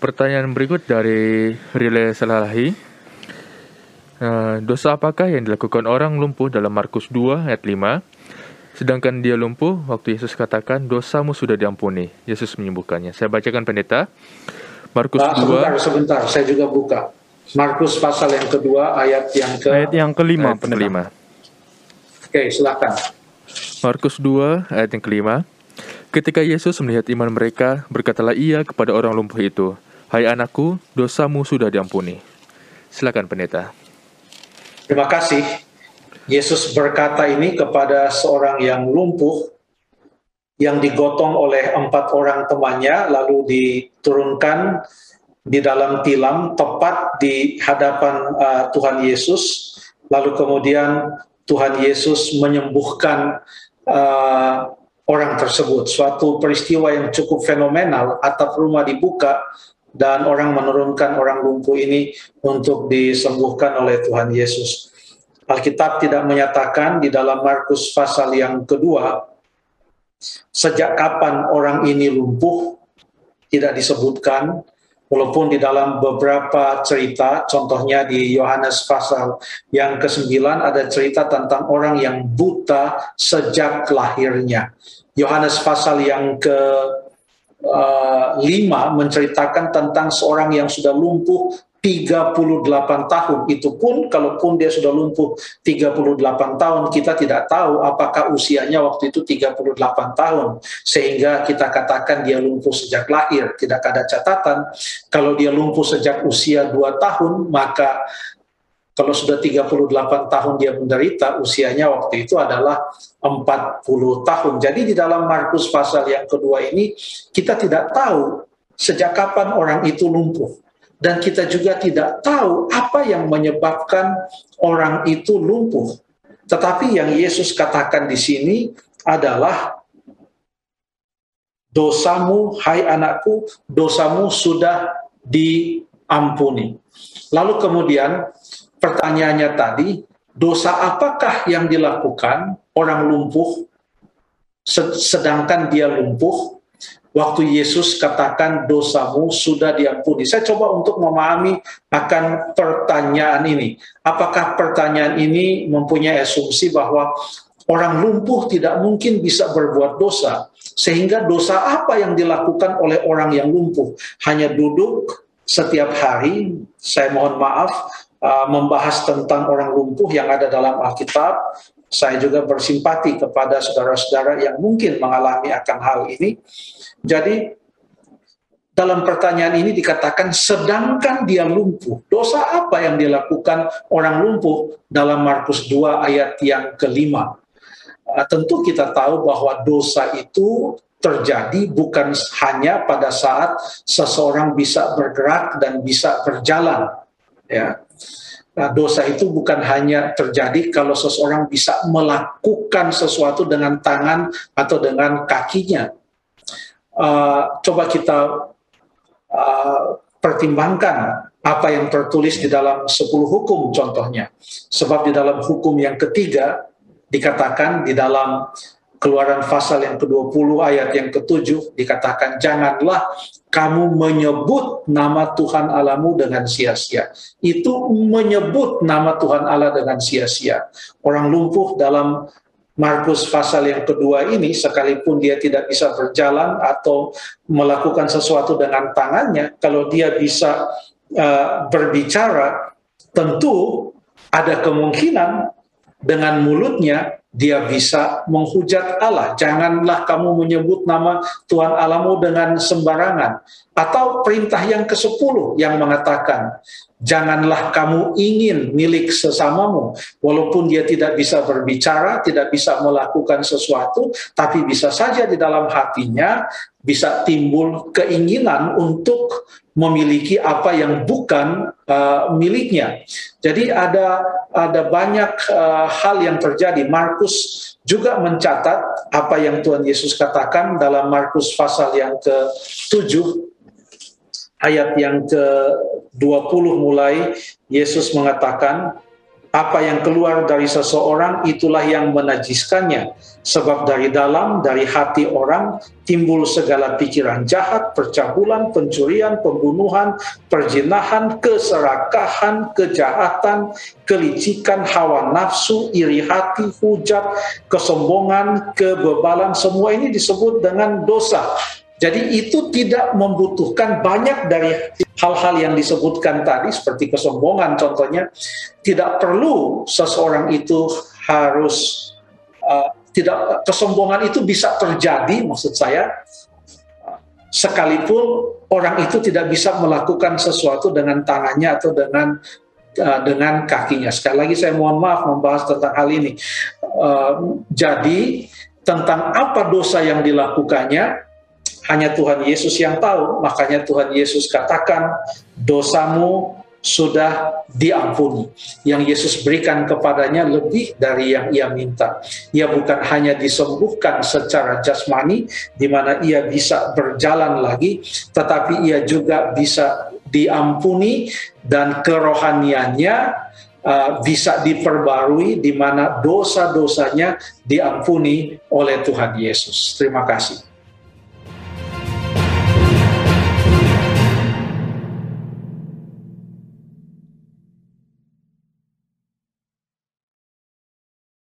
Pertanyaan berikut dari Rile Salalahi. Uh, dosa apakah yang dilakukan orang lumpuh dalam Markus 2 ayat 5? Sedangkan dia lumpuh, waktu Yesus katakan, dosamu sudah diampuni. Yesus menyembuhkannya. Saya bacakan pendeta. Markus nah, 2. Sebentar, sebentar. Saya juga buka. Markus pasal yang kedua, ayat yang ke... Ayat yang kelima. Ayat kelima. Oke, silakan. Markus 2, ayat yang kelima. Ketika Yesus melihat iman mereka, berkatalah ia kepada orang lumpuh itu, Hai anakku, dosamu sudah diampuni. Silakan pendeta. Terima kasih. Yesus berkata ini kepada seorang yang lumpuh yang digotong oleh empat orang temannya lalu diturunkan di dalam tilam tepat di hadapan uh, Tuhan Yesus lalu kemudian Tuhan Yesus menyembuhkan uh, orang tersebut suatu peristiwa yang cukup fenomenal atap rumah dibuka dan orang menurunkan orang lumpuh ini untuk disembuhkan oleh Tuhan Yesus. Alkitab tidak menyatakan di dalam Markus pasal yang kedua sejak kapan orang ini lumpuh tidak disebutkan walaupun di dalam beberapa cerita contohnya di Yohanes pasal yang ke-9 ada cerita tentang orang yang buta sejak lahirnya. Yohanes pasal yang ke uh, lima menceritakan tentang seorang yang sudah lumpuh 38 tahun. Itu pun kalaupun dia sudah lumpuh 38 tahun kita tidak tahu apakah usianya waktu itu 38 tahun. Sehingga kita katakan dia lumpuh sejak lahir. Tidak ada catatan. Kalau dia lumpuh sejak usia 2 tahun maka kalau sudah 38 tahun dia menderita, usianya waktu itu adalah 40 tahun. Jadi di dalam Markus pasal yang kedua ini, kita tidak tahu sejak kapan orang itu lumpuh. Dan kita juga tidak tahu apa yang menyebabkan orang itu lumpuh. Tetapi yang Yesus katakan di sini adalah dosamu, hai anakku, dosamu sudah diampuni. Lalu kemudian pertanyaannya tadi, dosa apakah yang dilakukan orang lumpuh sedangkan dia lumpuh waktu Yesus katakan dosamu sudah diampuni. Saya coba untuk memahami akan pertanyaan ini. Apakah pertanyaan ini mempunyai asumsi bahwa orang lumpuh tidak mungkin bisa berbuat dosa sehingga dosa apa yang dilakukan oleh orang yang lumpuh hanya duduk setiap hari saya mohon maaf uh, membahas tentang orang lumpuh yang ada dalam Alkitab. Saya juga bersimpati kepada saudara-saudara yang mungkin mengalami akan hal ini. Jadi dalam pertanyaan ini dikatakan sedangkan dia lumpuh, dosa apa yang dilakukan orang lumpuh dalam Markus 2 ayat yang kelima. Uh, tentu kita tahu bahwa dosa itu terjadi bukan hanya pada saat seseorang bisa bergerak dan bisa berjalan ya Nah, dosa itu bukan hanya terjadi kalau seseorang bisa melakukan sesuatu dengan tangan atau dengan kakinya. Uh, coba kita uh, pertimbangkan apa yang tertulis di dalam 10 hukum contohnya. Sebab di dalam hukum yang ketiga dikatakan di dalam Keluaran pasal yang ke-20 ayat yang ke-7 dikatakan janganlah kamu menyebut nama Tuhan Alamu dengan sia-sia. Itu menyebut nama Tuhan Allah dengan sia-sia. Orang lumpuh dalam Markus pasal yang kedua ini sekalipun dia tidak bisa berjalan atau melakukan sesuatu dengan tangannya, kalau dia bisa uh, berbicara, tentu ada kemungkinan dengan mulutnya dia bisa menghujat Allah. Janganlah kamu menyebut nama Tuhan Alamu dengan sembarangan. Atau perintah yang ke-10 yang mengatakan, janganlah kamu ingin milik sesamamu, walaupun dia tidak bisa berbicara, tidak bisa melakukan sesuatu, tapi bisa saja di dalam hatinya bisa timbul keinginan untuk memiliki apa yang bukan uh, miliknya. Jadi ada ada banyak uh, hal yang terjadi. Markus juga mencatat apa yang Tuhan Yesus katakan dalam Markus pasal yang ke-7 ayat yang ke-20 mulai Yesus mengatakan apa yang keluar dari seseorang itulah yang menajiskannya. Sebab dari dalam, dari hati orang, timbul segala pikiran jahat, percabulan, pencurian, pembunuhan, perjinahan, keserakahan, kejahatan, kelicikan, hawa nafsu, iri hati, hujat, kesombongan, kebebalan, semua ini disebut dengan dosa. Jadi itu tidak membutuhkan banyak dari hal-hal yang disebutkan tadi seperti kesombongan contohnya tidak perlu seseorang itu harus uh, tidak kesombongan itu bisa terjadi maksud saya sekalipun orang itu tidak bisa melakukan sesuatu dengan tangannya atau dengan uh, dengan kakinya sekali lagi saya mohon maaf membahas tentang hal ini uh, jadi tentang apa dosa yang dilakukannya hanya Tuhan Yesus yang tahu, makanya Tuhan Yesus katakan dosamu sudah diampuni. Yang Yesus berikan kepadanya lebih dari yang ia minta. Ia bukan hanya disembuhkan secara jasmani, di mana ia bisa berjalan lagi, tetapi ia juga bisa diampuni dan kerohaniannya uh, bisa diperbarui, di mana dosa-dosanya diampuni oleh Tuhan Yesus. Terima kasih.